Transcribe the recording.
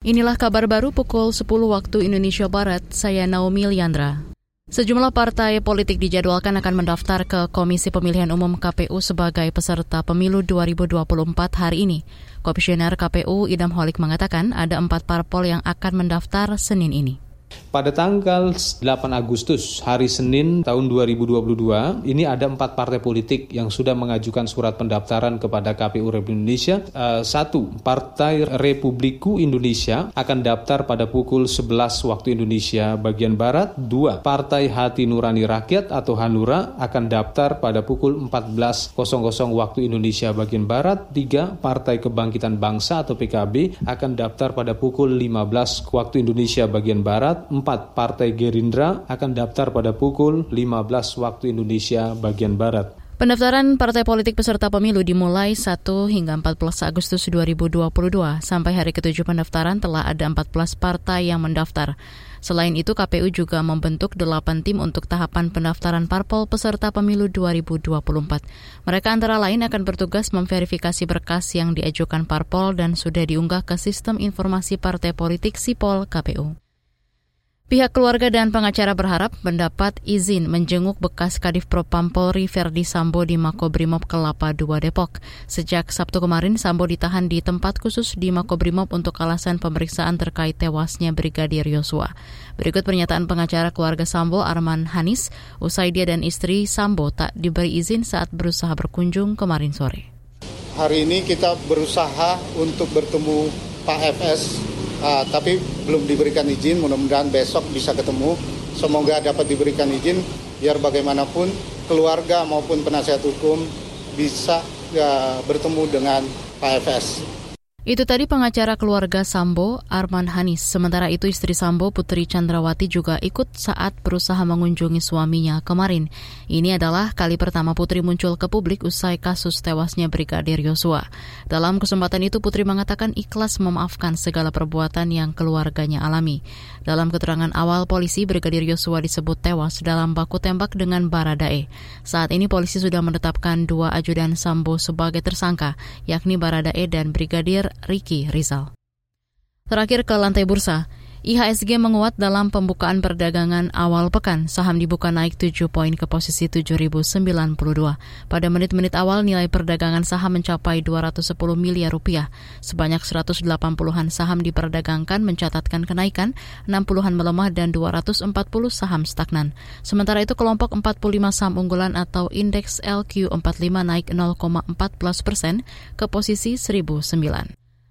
Inilah kabar baru pukul 10 waktu Indonesia Barat, saya Naomi Liandra. Sejumlah partai politik dijadwalkan akan mendaftar ke Komisi Pemilihan Umum KPU sebagai peserta pemilu 2024 hari ini. Komisioner KPU Idam Holik mengatakan ada empat parpol yang akan mendaftar Senin ini. Pada tanggal 8 Agustus, hari Senin tahun 2022, ini ada empat partai politik yang sudah mengajukan surat pendaftaran kepada KPU Republik Indonesia. Uh, satu, Partai Republiku Indonesia akan daftar pada pukul 11 waktu Indonesia bagian Barat. Dua, Partai Hati Nurani Rakyat atau Hanura akan daftar pada pukul 14.00 waktu Indonesia bagian Barat. Tiga, Partai Kebangkitan Bangsa atau PKB akan daftar pada pukul 15 waktu Indonesia bagian Barat. 4 Partai Gerindra akan daftar pada pukul 15 waktu Indonesia bagian Barat. Pendaftaran partai politik peserta pemilu dimulai 1 hingga 14 Agustus 2022. Sampai hari ketujuh pendaftaran telah ada 14 partai yang mendaftar. Selain itu, KPU juga membentuk 8 tim untuk tahapan pendaftaran parpol peserta pemilu 2024. Mereka antara lain akan bertugas memverifikasi berkas yang diajukan parpol dan sudah diunggah ke Sistem Informasi Partai Politik Sipol KPU. Pihak keluarga dan pengacara berharap mendapat izin menjenguk bekas Kadif Propam Polri Verdi Sambo di Makobrimob Kelapa II Depok. Sejak Sabtu kemarin, Sambo ditahan di tempat khusus di Makobrimob untuk alasan pemeriksaan terkait tewasnya Brigadir Yosua. Berikut pernyataan pengacara keluarga Sambo Arman Hanis, usai dia dan istri Sambo tak diberi izin saat berusaha berkunjung kemarin sore. Hari ini kita berusaha untuk bertemu Pak FS uh, tapi belum diberikan izin. Mudah-mudahan besok bisa ketemu. Semoga dapat diberikan izin biar bagaimanapun keluarga maupun penasihat hukum bisa uh, bertemu dengan Pak FS. Itu tadi pengacara keluarga Sambo, Arman Hanis. Sementara itu istri Sambo, Putri Chandrawati juga ikut saat berusaha mengunjungi suaminya kemarin. Ini adalah kali pertama Putri muncul ke publik usai kasus tewasnya Brigadir Yosua. Dalam kesempatan itu Putri mengatakan ikhlas memaafkan segala perbuatan yang keluarganya alami. Dalam keterangan awal polisi, Brigadir Yosua disebut tewas dalam baku tembak dengan Baradae. Saat ini polisi sudah menetapkan dua ajudan Sambo sebagai tersangka, yakni Baradae dan Brigadir Riki Rizal. Terakhir ke lantai bursa, IHSG menguat dalam pembukaan perdagangan awal pekan. Saham dibuka naik 7 poin ke posisi 7.092. Pada menit-menit awal nilai perdagangan saham mencapai 210 miliar rupiah. Sebanyak 180-an saham diperdagangkan mencatatkan kenaikan, 60-an melemah dan 240 saham stagnan. Sementara itu kelompok 45 saham unggulan atau indeks LQ45 naik 0,14 persen ke posisi 1009.